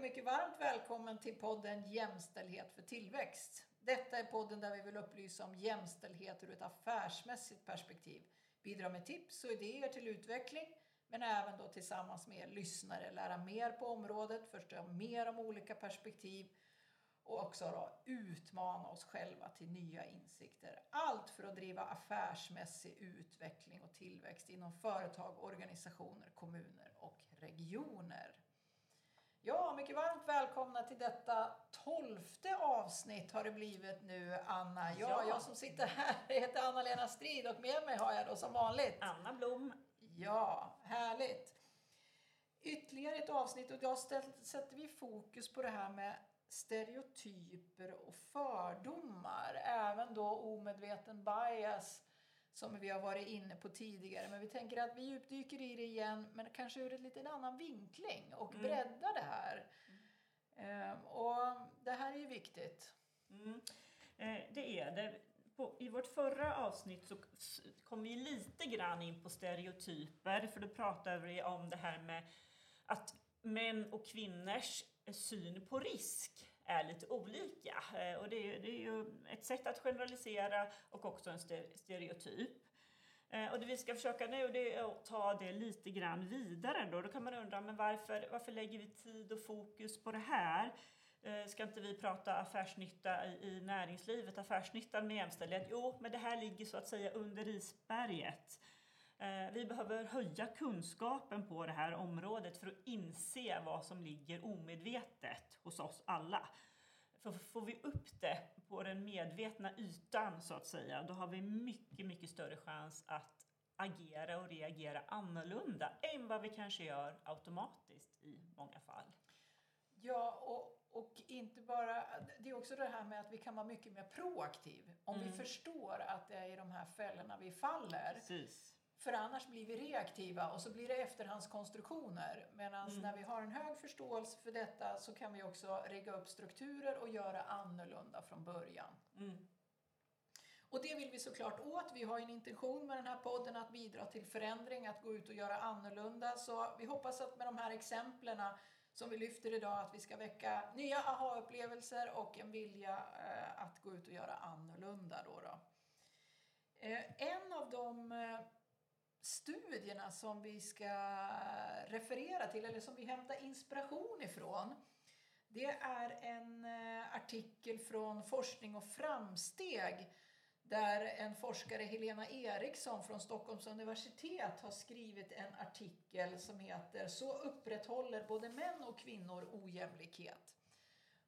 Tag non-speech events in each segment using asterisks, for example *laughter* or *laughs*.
och mycket varmt välkommen till podden Jämställdhet för tillväxt. Detta är podden där vi vill upplysa om jämställdhet ur ett affärsmässigt perspektiv. Bidra med tips och idéer till utveckling men även då tillsammans med er lyssnare lära mer på området, förstå mer om olika perspektiv och också då utmana oss själva till nya insikter. Allt för att driva affärsmässig utveckling och tillväxt inom företag, organisationer, kommuner och regioner. Ja, mycket varmt välkomna till detta tolfte avsnitt har det blivit nu, Anna. Ja, Ja. Jag som sitter här heter Anna-Lena Strid och med mig har jag då som vanligt Anna Blom. Ja, härligt. Ytterligare ett avsnitt och då ställ- sätter vi fokus på det här med stereotyper och fördomar. Även då omedveten bias som vi har varit inne på tidigare. Men vi tänker att vi djupdyker i det igen men kanske ur en lite annan vinkling och breddar det här. Ehm, och det här är ju viktigt. Mm. Eh, det är det. På, I vårt förra avsnitt så kom vi lite grann in på stereotyper. För då pratade vi om det här med att män och kvinnors syn på risk är lite olika. Eh, och det är, det är ju ett sätt att generalisera och också en stereotyp. Eh, och det vi ska försöka nu det är att ta det lite grann vidare. Då, då kan man undra men varför, varför lägger vi tid och fokus på det här? Eh, ska inte vi prata affärsnytta i, i näringslivet, affärsnyttan med jämställdhet? Jo, men det här ligger så att säga under isberget. Eh, Vi behöver höja kunskapen på det här området för att inse vad som ligger omedvetet hos oss alla. För får vi upp det på den medvetna ytan så att säga, då har vi mycket, mycket större chans att agera och reagera annorlunda än vad vi kanske gör automatiskt i många fall. Ja, och, och inte bara... Det är också det här med att vi kan vara mycket mer proaktiv. Om vi förstår att det är i de här fällorna vi faller. Precis. För annars blir vi reaktiva och så blir det efterhandskonstruktioner. Medan när vi har en hög förståelse för detta så kan vi också rigga upp strukturer och göra annorlunda från början. Och det vill vi såklart åt. Vi har en intention med den här podden att bidra till förändring, att gå ut och göra annorlunda. Så vi hoppas att med de här exemplen som vi lyfter idag att vi ska väcka nya aha-upplevelser och en vilja eh, att gå ut och göra annorlunda. Då då. Eh, en av de eh, studierna som vi ska referera till, eller som vi hämtar inspiration ifrån, det är en eh, artikel från Forskning och framsteg där en forskare, Helena Eriksson från Stockholms universitet, har skrivit en artikel som heter Så upprätthåller både män och kvinnor ojämlikhet.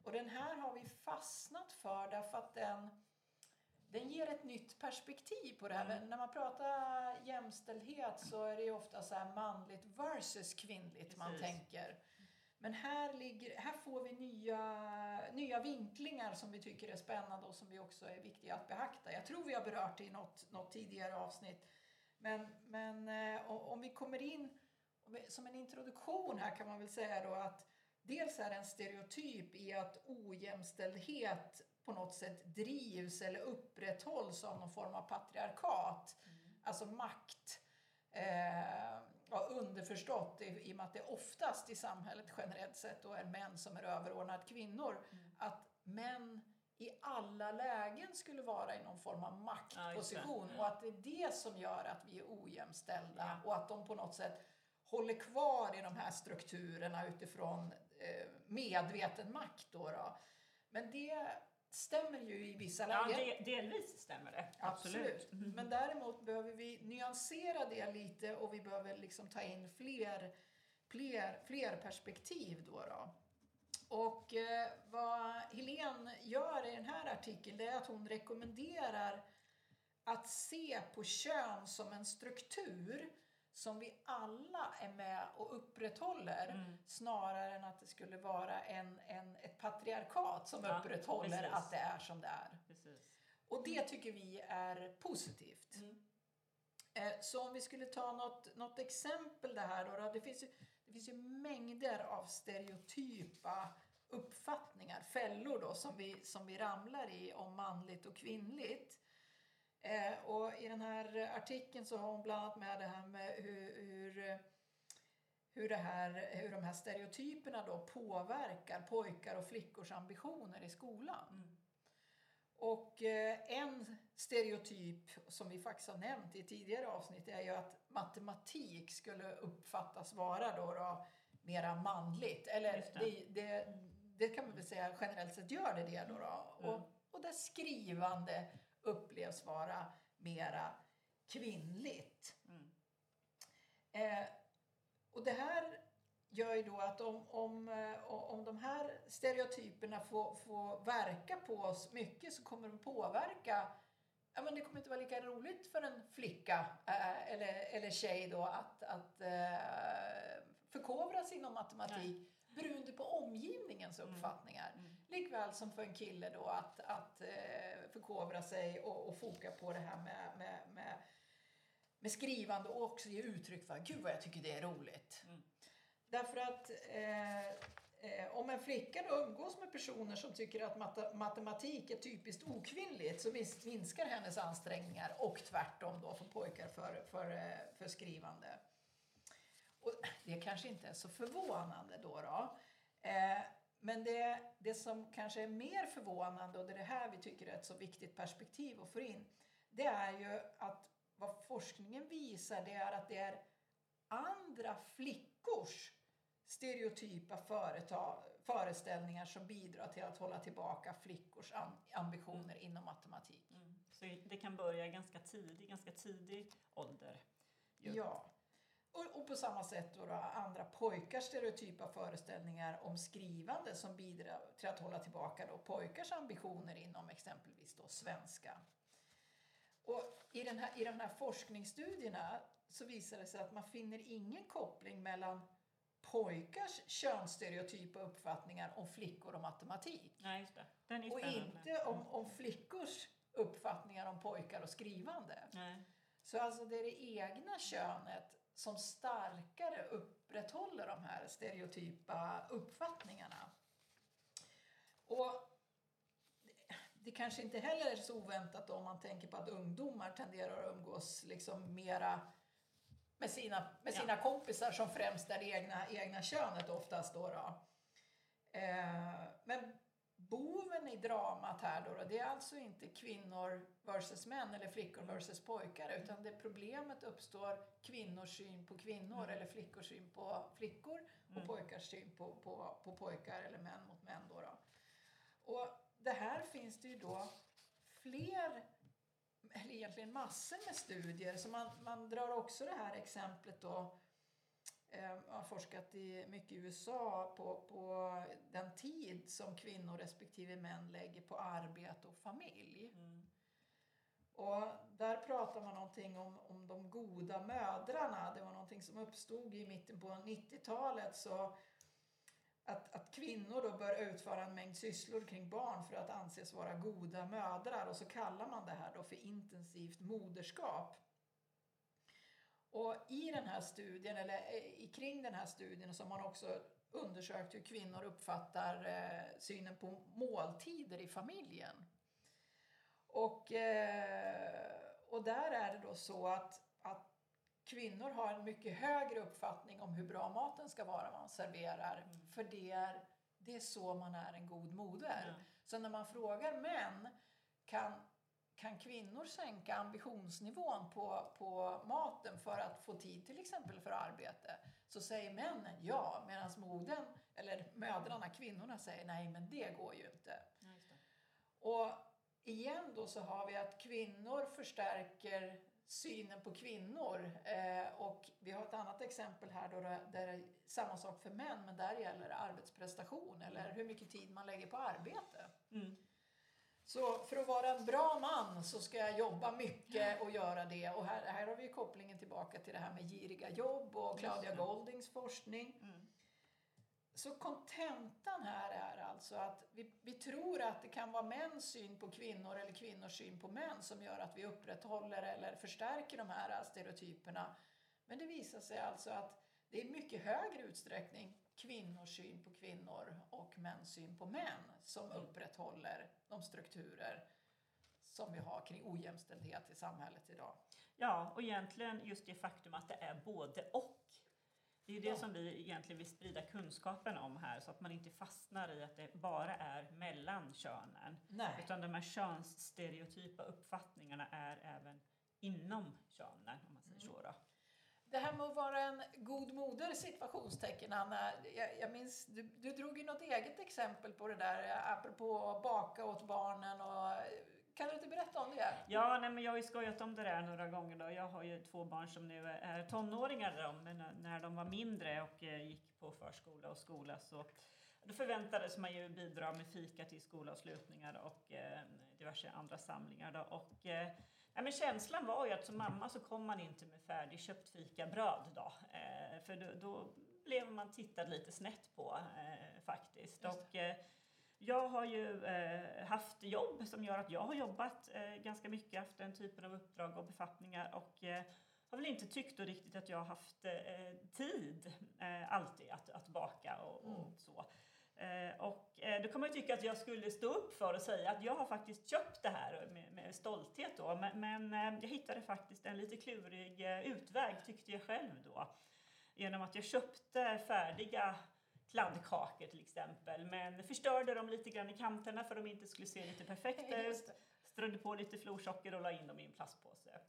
Och den här har vi fastnat för därför att den den ger ett nytt perspektiv på det här. Men När man pratar jämställdhet så är det ofta så här manligt versus kvinnligt man Precis. tänker. Men här, ligger, här får vi nya, nya vinklingar som vi tycker är spännande och som vi också är viktiga att beakta. Jag tror vi har berört det i något, något tidigare avsnitt. Men, men eh, om vi kommer in, som en introduktion här kan man väl säga då att dels är det en stereotyp i att ojämställdhet på något sätt drivs eller upprätthålls av någon form av patriarkat. Alltså makt. Eh, ja, underförstått i, i och med att det oftast i samhället generellt sett då är män som är överordnat kvinnor. Att män i alla lägen skulle vara i någon form av maktposition och att det är det som gör att vi är ojämställda och att de på något sätt håller kvar i de här strukturerna utifrån eh, medveten makt. Då, då. Men det stämmer ju i vissa Ja, lägen. de, delvis stämmer det. Absolut. Men däremot behöver vi nyansera det lite och vi behöver liksom ta in fler, fler, fler perspektiv. Då då. Och eh, vad Helene gör i den här artikeln är att hon rekommenderar att se på kön som en struktur som vi alla är med och upprätthåller snarare än att det skulle vara en, en, ett patriarkat som Ja, upprätthåller precis. att det är som det är. Precis. Och det tycker vi är positivt. Eh, Så om vi skulle ta något, något exempel det här då, då. Det finns, ju, det finns ju mängder av stereotypa uppfattningar, fällor då, som vi, som vi ramlar i om manligt och kvinnligt. Eh, och i den här artikeln så har hon bland annat med det här med hur, hur hur, det här, hur de här stereotyperna då påverkar pojkar och flickors ambitioner i skolan. Mm. Och eh, en stereotyp som vi faktiskt har nämnt i tidigare avsnitt är ju att matematik skulle uppfattas vara då, då mera manligt. Eller det. det, det, det kan man väl säga generellt sett gör det det då. då. Mm. Och, och där skrivande upplevs vara mera kvinnligt. Mm. Eh, och det här gör ju då att om, om, eh, om de här stereotyperna får, får verka på oss mycket så kommer de påverka Ja, men det kommer inte vara lika roligt för en flicka eh, eller, eller tjej då att, att eh, förkovras inom matematik beroende på omgivningens uppfattningar. Mm. Likväl som för en kille då att, att eh, förkovra sig och, och foka på det här med, med, med, med skrivande och också ge uttryck för gud vad jag tycker det är roligt. Mm. Därför att eh, eh, om en flicka då umgås med personer som tycker att mate- matematik är typiskt okvinnligt så minskar hennes ansträngningar och tvärtom då för pojkar för, för, eh, för skrivande. Och det kanske inte är så förvånande då. då. Eh, men det, det som kanske är mer förvånande och det är det här vi tycker är ett så viktigt perspektiv att få in. Det är ju att vad forskningen visar det är att det är andra flickors stereotypa företa, föreställningar som bidrar till att hålla tillbaka flickors am, ambitioner inom matematik. Mm. Så det kan börja ganska tidig, ganska tidig ålder. ju. Ja. Och, och på samma sätt då, då andra pojkars stereotypa föreställningar om skrivande som bidrar till att hålla tillbaka då pojkars ambitioner inom exempelvis då svenska. Och i, den här, I de här forskningsstudierna så visar det sig att man finner ingen koppling mellan pojkars könsstereotypa uppfattningar om flickor och matematik. Nej, Och inte om, om flickors uppfattningar om pojkar och skrivande. Nej. Så alltså det är det egna könet som starkare upprätthåller de här stereotypa uppfattningarna. Och det kanske inte heller är så oväntat om man tänker på att ungdomar tenderar att umgås liksom mera med sina, med sina kompisar som främst är det egna, egna könet oftast. Då då. Eh, men boven i dramat här då, då, det är alltså inte kvinnor versus män eller flickor versus pojkar utan det problemet uppstår kvinnors syn på kvinnor eller flickors syn på flickor och pojkars syn på, på, på pojkar eller män mot män. Då, då. Och det här finns det ju då fler, eller egentligen massor med studier. Så man, man drar också det här exemplet då jag har forskat i mycket i USA på, på den tid som kvinnor respektive män lägger på arbete och familj. Mm. Och där pratar man någonting om, om de goda mödrarna. Det var någonting som uppstod i mitten på 90-talet. Så att, att kvinnor då bör utföra en mängd sysslor kring barn för att anses vara goda mödrar. Och så kallar man det här då för intensivt moderskap. Och i den här studien, eller eh, kring den här studien, så har man också undersökt hur kvinnor uppfattar eh, synen på måltider i familjen. Och, eh, och där är det då så att, att kvinnor har en mycket högre uppfattning om hur bra maten ska vara man serverar. För det är, det är så man är en god moder. Ja. Så när man frågar män, kan, kan kvinnor sänka ambitionsnivån på, på maten för att få tid till exempel för arbete? Så säger männen ja, medan modern, eller mödrarna, kvinnorna säger nej men det går ju inte. Ja. Och igen då så har vi att kvinnor förstärker synen på kvinnor. Eh, och vi har ett annat exempel här då där det är samma sak för män, men där gäller det arbetsprestation eller hur mycket tid man lägger på arbete. Mm. Så för att vara en bra man så ska jag jobba mycket och göra det. Och här, här har vi kopplingen tillbaka till det här med giriga jobb och Claudia. Goldings forskning. Mm. Så kontentan här är alltså att vi, vi tror att det kan vara mäns syn på kvinnor eller kvinnors syn på män som gör att vi upprätthåller eller förstärker de här stereotyperna. Men det visar sig alltså att det är mycket högre utsträckning kvinnors syn på kvinnor och mäns syn på män som upprätthåller de strukturer som vi har kring ojämställdhet i samhället idag. Ja, och egentligen just det faktum att det är både och. Det är det som vi egentligen vill sprida kunskapen om här så att man inte fastnar i att det bara är mellan könen. Nej. Utan de här könsstereotypa uppfattningarna är även inom könen om man säger så. Då. Det här med att vara en god moder, situationstecken, Anna. Jag, jag minns, du, du drog ju något eget exempel på det där, apropå att baka åt barnen. Och, kan du inte berätta om det? Ja, nej, men jag har ju skojat om det där några gånger. Då. Jag har ju två barn som nu är tonåringar, då, men när de var mindre och eh, gick på förskola och skola så då förväntades man ju bidra med fika till skolavslutningar och eh, diverse andra samlingar. Då. Och, eh, Ja, men känslan var ju att som mamma så kom man inte med färdigköpt fikabröd då. Eh, för då, då, blev man tittad lite snett på eh, faktiskt. Och, eh, jag har ju eh, haft jobb som gör att jag har jobbat eh, ganska mycket, haft den typen av uppdrag och befattningar och eh, har väl inte tyckt då riktigt att jag har haft tid alltid att, att baka och, och mm. så. Eh, och eh, då kan man ju tycka att jag skulle stå upp för och säga att jag har faktiskt köpt det här med, med stolthet då. Men, men eh, jag hittade faktiskt en lite klurig utväg tyckte jag själv då. Genom att jag köpte färdiga kladdkakor till exempel. Men förstörde dem lite grann i kanterna för att de inte skulle se lite perfekta *laughs* ut. Strödde på lite florsocker och la in dem i en plastpåse.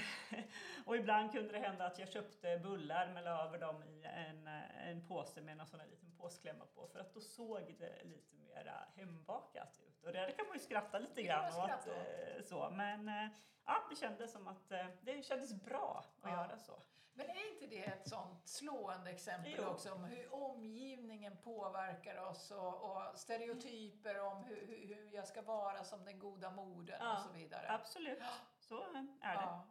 *laughs* och ibland kunde det hända att jag köpte bullar men la över dem i en, en påse med en sån här liten påsklämma på för att då såg det lite mer hembakat ut. Och det kan man ju skratta lite grann åt. Eh, så. Men eh, ja, det kändes som att eh, det kändes bra att ja. göra så. Men är inte det ett sånt slående exempel jo. också om hur omgivningen påverkar oss och, och stereotyper om hur, hur, hur, jag ska vara som den goda modern ja, och så vidare? Absolut, så är det. Ja.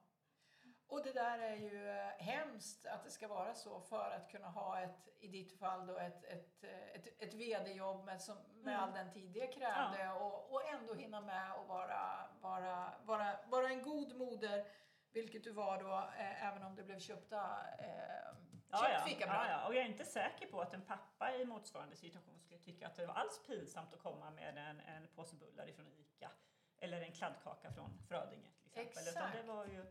Och det där är ju eh, hemskt att det ska vara så för att kunna ha ett, i ditt fall då, ett, ett, eh, ett, ett VD-jobb med, som, med mm. all den tid det krävde ja. och, och ändå hinna med att vara, vara, vara, vara en god moder, vilket du var då, eh, även om det blev köpta eh, Ja, ja. ja, ja. Och jag är inte säker på att en pappa i motsvarande situation skulle tycka att det var alls pinsamt att komma med en, en påse bullar ifrån ICA eller en kladdkaka från Frödinge till exempel. Exakt. Utan det var ju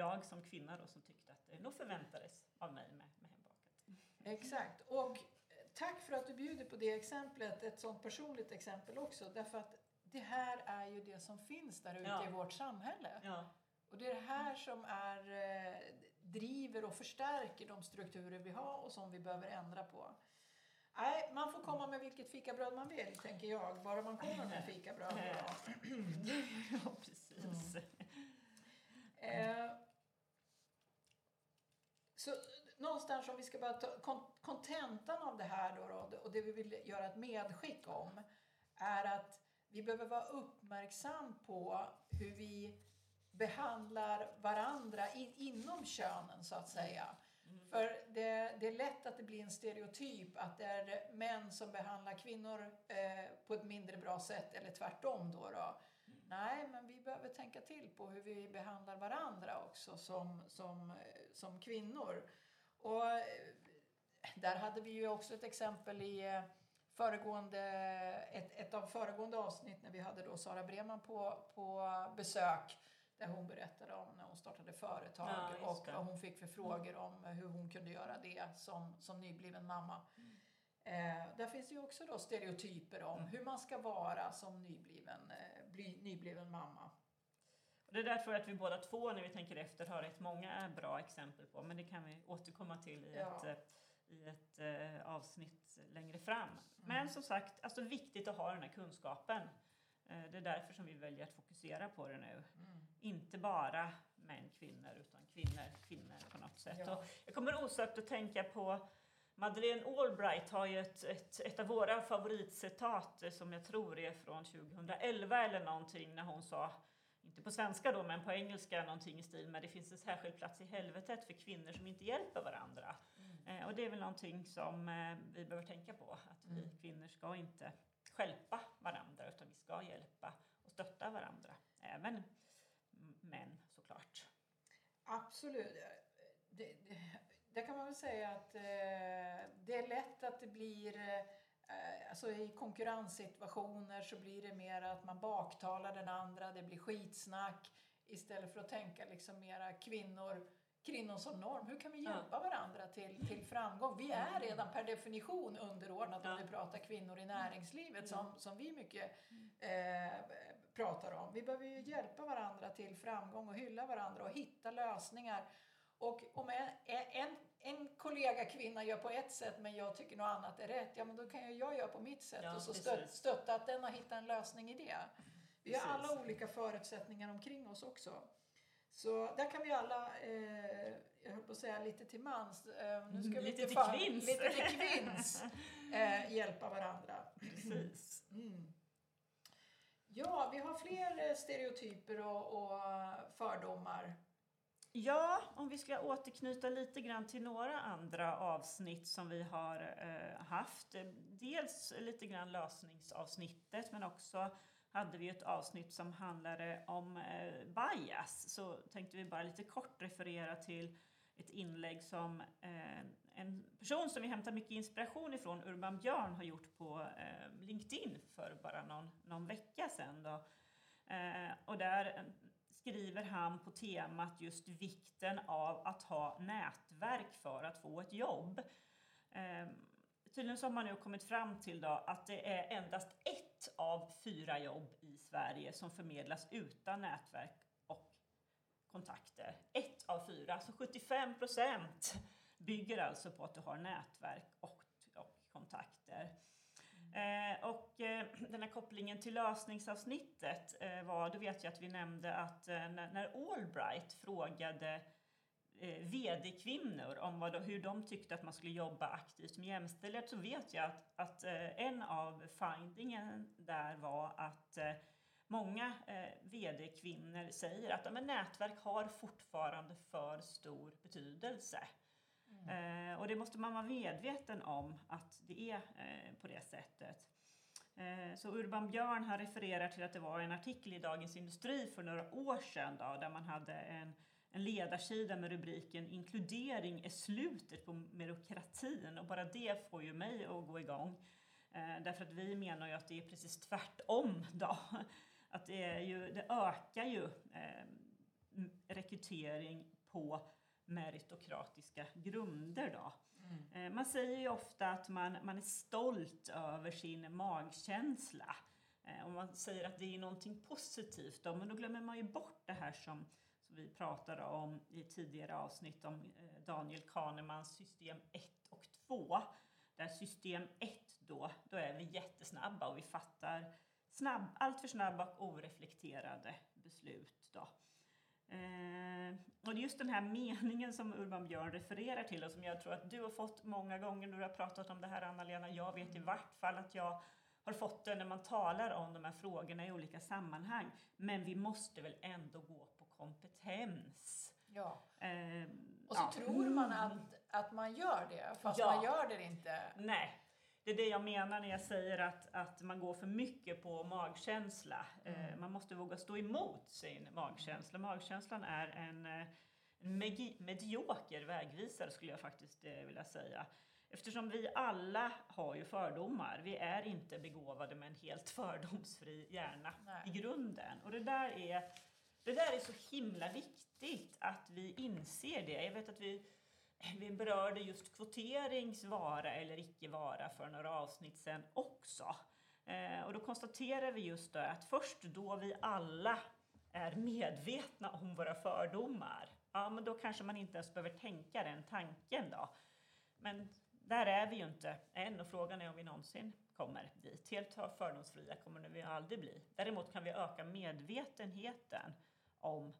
jag som kvinna då som tyckte att det nog förväntades av mig med, med hembakat. Exakt. Och tack för att du bjuder på det exemplet, ett sånt personligt exempel också. Därför att det här är ju det som finns där ute ja. i vårt samhälle. Ja. Och det är det här som är, eh, driver och förstärker de strukturer vi har och som vi behöver ändra på. Nej, man får komma med vilket fikabröd man vill, tänker jag. Bara man kommer med fikabröd. *laughs* ja, precis. Mm. Eh, så någonstans om vi ska bara ta kontentan av det här då, och det vi vill göra ett medskick om är att vi behöver vara uppmärksam på hur vi behandlar varandra in, inom könen så att säga. Mm. För det, det, är lätt att det blir en stereotyp att det är män som behandlar kvinnor eh, på ett mindre bra sätt eller tvärtom då. då. Nej, men vi behöver tänka till på hur vi behandlar varandra också som, som, som kvinnor. Och eh, där hade vi ju också ett exempel i eh, föregående, ett, ett av föregående avsnitt när vi hade då Sara Breman på, på besök där hon berättade om när hon startade företag ja, och vad hon fick för frågor om hur hon kunde göra det som, som nybliven mamma. Mm. Eh, där finns det ju också då stereotyper om mm. hur man ska vara som nybliven, eh, bli, nybliven mamma. Det där tror jag att vi båda två, när vi tänker efter, har rätt många bra exempel på. Men det kan vi återkomma till i ja. ett, eh, i ett eh, avsnitt längre fram. Mm. Men som sagt, alltså viktigt att ha den här kunskapen. Eh, det är därför som vi väljer att fokusera på det nu. Mm. Inte bara män, kvinnor, utan kvinnor, kvinnor på något sätt. Ja. jag kommer osökt att tänka på Madeleine Albright har ju ett, ett, ett av våra favoritcitat eh, som jag tror är från 2011 eller någonting när hon sa, inte på svenska då men på engelska någonting i stil med det finns en särskild plats i helvetet för kvinnor som inte hjälper varandra. Mm. Eh, och det är väl någonting som eh, vi behöver tänka på, att vi mm. kvinnor ska inte skälpa varandra utan vi ska hjälpa och stötta varandra. Även män såklart. Absolut. Det, det, där kan man väl säga att eh, det är lätt att det blir eh, Alltså i konkurrenssituationer så blir det mer att man baktalar den andra, det blir skitsnack istället för att tänka liksom mera kvinnor, kvinnor som norm. Hur kan vi hjälpa varandra till, till framgång? Vi är redan per definition underordnade om vi pratar kvinnor i näringslivet som, som vi mycket eh, pratar om. Vi behöver ju hjälpa varandra till framgång och hylla varandra och hitta lösningar. Och om en, en, en kollega kvinna gör på ett sätt men jag tycker något annat är rätt, ja men då kan ju jag göra på mitt sätt Ja, och så precis. stö, stötta att den har hittat en lösning i det. Vi har Precis. alla olika förutsättningar omkring oss också. Så där kan vi alla, eh, jag höll på att säga lite till mans, eh, nu ska vi Lite till fan- kvinns. lite till kvinns *laughs* eh, hjälpa varandra. Precis. Mm. Ja, vi har fler eh, stereotyper och, och fördomar. Ja, om vi ska återknyta lite grann till några andra avsnitt som vi har eh, haft. Dels lite grann lösningsavsnittet men också hade vi ett avsnitt som handlade om eh, bias. Så tänkte vi bara lite kort referera till ett inlägg som eh, en person som vi hämtar mycket inspiration ifrån, Urban Björn, har gjort på eh, LinkedIn för bara någon, någon vecka sedan. Då. Eh, och där skriver han på temat just vikten av att ha nätverk för att få ett jobb. Eh, tydligen så har man nu kommit fram till då att det är endast ett av fyra jobb i Sverige som förmedlas utan nätverk och kontakter. Ett av fyra, så 75 procent bygger alltså på att du har nätverk och, och kontakter. Eh, och eh, *clears throat* den här kopplingen till lösningsavsnittet eh, var, då vet jag att vi nämnde att eh, när, när Allbright frågade eh, VD-kvinnor om vad, hur de tyckte att man skulle jobba aktivt med jämställdhet så vet jag att, att eh, en av findingen där var att eh, många eh, VD-kvinnor säger att ja, men nätverk har fortfarande för stor betydelse. Eh, och det måste man vara medveten om att det är eh, på det sättet. Eh, så Urban Björn har refererat till att det var en artikel i Dagens Industri för några år sedan då, där man hade en, en ledarsida med rubriken Inkludering är slutet på merokratin” och bara det får ju mig att gå igång. Eh, därför att vi menar ju att det är precis tvärtom då. Att det, är ju, det ökar ju eh, rekrytering på meritokratiska grunder då. Eh, Man säger ju ofta att man, man är stolt över sin magkänsla. Eh, Och man säger att det är någonting positivt då, men då glömmer man ju bort det här som, som vi pratade om i tidigare avsnitt om eh, Daniel Kahnemans system 1 och 2. Där system 1 då, då är vi jättesnabba och vi fattar snabb, allt för snabba och oreflekterade beslut. Eh, och just den här meningen som Urban Björn refererar till och som jag tror att du har fått många gånger när du har pratat om det här Anna-Lena. Jag vet i vart fall att jag har fått det när man talar om de här frågorna i olika sammanhang. Men vi måste väl ändå gå på kompetens. Ja. Eh, Och så ja. tror man att, att man gör det, fast Ja. man gör det inte. Nej, det är det jag menar när jag säger att, att man går för mycket på magkänsla. Eh, man måste våga stå emot sin magkänsla. Magkänslan är en, eh, en medioker vägvisare skulle jag faktiskt eh, vilja säga. Eftersom vi alla har ju fördomar. Vi är inte begåvade med en helt *laughs* fördomsfri hjärna Nej. i grunden. Och det där är det där är så himla viktigt att vi inser det. Jag vet att vi, vi berörde just kvoterings vara eller icke vara för några avsnitt sedan också. Eh, och då konstaterar vi just det att först då vi alla är medvetna om våra fördomar, ja men då kanske man inte ens behöver tänka den tanken då. Men där är vi ju inte än och frågan är om vi någonsin kommer dit. Helt fördomsfria kommer vi aldrig bli. Däremot kan vi öka medvetenheten om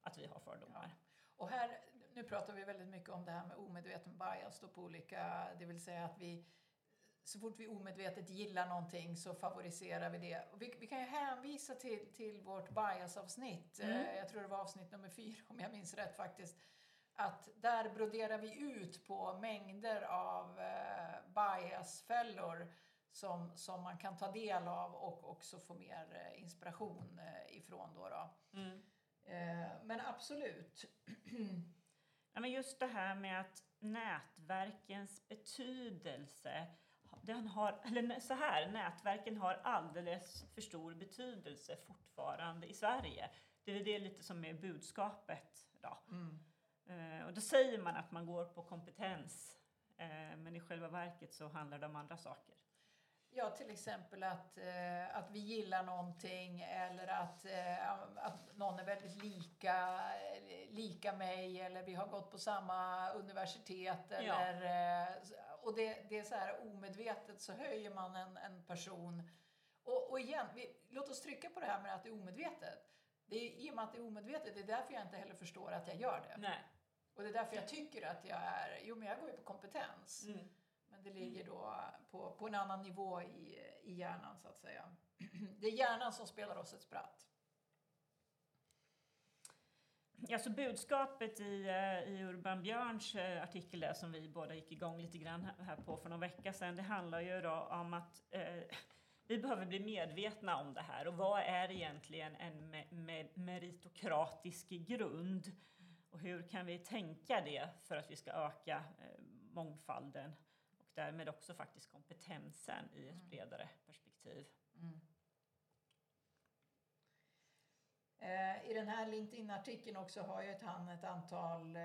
att vi har fördomar. Och här, nu pratar vi väldigt mycket om det här med omedveten bias då på olika, det vill säga att vi så fort vi omedvetet gillar någonting så favoriserar vi det. Vi, vi kan ju hänvisa till, till vårt bias-avsnitt, eh, jag tror det var avsnitt nummer fyra om jag minns rätt faktiskt, att där broderar vi ut på mängder av eh, biasfällor som, som man kan ta del av och också få mer eh, inspiration eh, ifrån. Då då. Eh, men absolut. *clears throat* Ja, men just det här med att nätverkens betydelse den har, eller så här, nätverken har alldeles för stor betydelse fortfarande i Sverige. Det är det lite som är budskapet. Då. Eh, och då säger man att man går på kompetens, eh, men i själva verket så handlar det om andra saker. Ja, till exempel att, eh, att vi gillar någonting eller att, eh, att någon är väldigt lika, lika mig eller vi har gått på samma universitet. Eller, ja. eh, och det, det är så här omedvetet så höjer man en, en person. Och, och igen, vi, låt oss trycka på det här med att det är omedvetet. Det är, I och med att det är omedvetet, det är därför jag inte heller förstår att jag gör det. Nej. Och det är därför jag tycker att jag är, jo men jag går ju på kompetens. Mm. Men det ligger då på, på en annan nivå i, i hjärnan så att säga. *clears throat* Det är hjärnan som spelar oss ett spratt. Ja, så budskapet i, eh, i Urban Björns eh, artikel där, som vi båda gick igång lite grann här på för någon vecka sedan, det handlar ju då om att eh, *laughs* vi behöver bli medvetna om det här och vad är egentligen en me me meritokratisk grund? Och hur kan vi tänka det för att vi ska öka eh, mångfalden därmed också faktiskt kompetensen i ett mm. bredare perspektiv? Mm. Eh, I den här LinkedIn-artikeln också har ju han ett antal eh,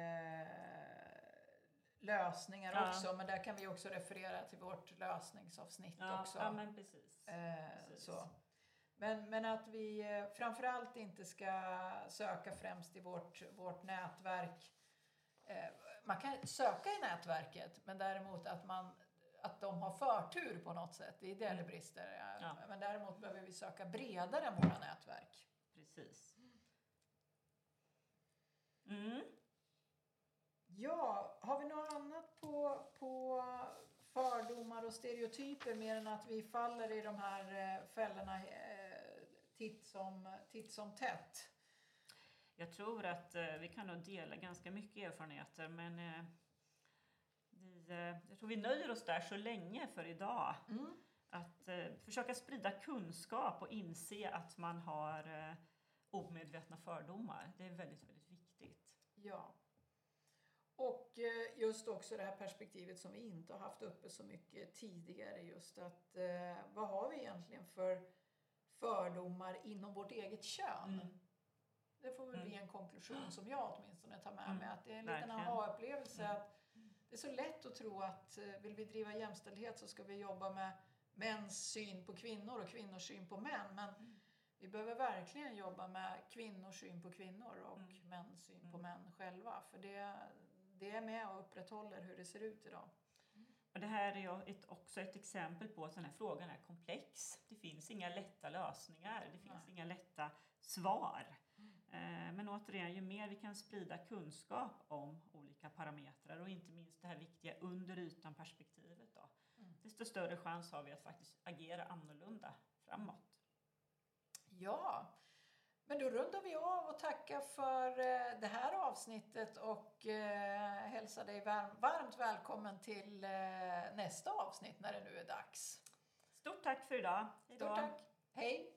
lösningar ja. också, men där kan vi också referera till vårt lösningsavsnitt ja, också. Ja, men precis. Eh, precis. Så. Men, men att vi eh, framförallt inte ska söka främst i vårt, vårt nätverk. Eh, man kan söka i nätverket, men däremot att, man, att de har förtur på något sätt. Det är där det mm. brister. Ja. Men däremot behöver vi söka bredare än våra nätverk. Precis. Mm. Ja, har vi något annat på, på fördomar och stereotyper mer än att vi faller i de här eh, fällorna eh, titt som, titt som tätt? Jag tror att eh, vi kan nog dela ganska mycket erfarenheter men vi, jag tror vi nöjer oss där så länge för idag. Mm. Att försöka sprida kunskap och inse att man har omedvetna fördomar. Det är väldigt, väldigt viktigt. Ja. Och eh, just också det här perspektivet som vi inte har haft uppe så mycket tidigare. Just att eh, vad har vi egentligen för fördomar inom vårt eget kön? Mm. Det får väl mm. bli en konklusion som jag åtminstone tar med mm. mig. Att det är en liten aha-upplevelse mm. att det är så lätt att tro att eh, vill vi driva jämställdhet så ska vi jobba med mäns syn på kvinnor och kvinnors syn på män. Men mm. vi behöver verkligen jobba med kvinnors syn på kvinnor och mm. mäns syn på män själva. För det, det är med och upprätthåller hur det ser ut idag. Och det här är ett, också ett exempel på att den här frågan är komplex. Det finns inga lätta lösningar, det finns Nej. inga lätta svar. Mm. Men återigen, ju mer vi kan sprida kunskap om olika parametrar och inte minst det här viktiga under ytan perspektivet då, mm. desto större chans har vi att faktiskt agera annorlunda framåt. Ja, men då rundar vi av och tackar för eh, det här avsnittet och eh, hälsar dig varmt välkommen till eh, nästa avsnitt när det nu är dags. Stort tack för idag. Hejdå. Stort tack. Hej.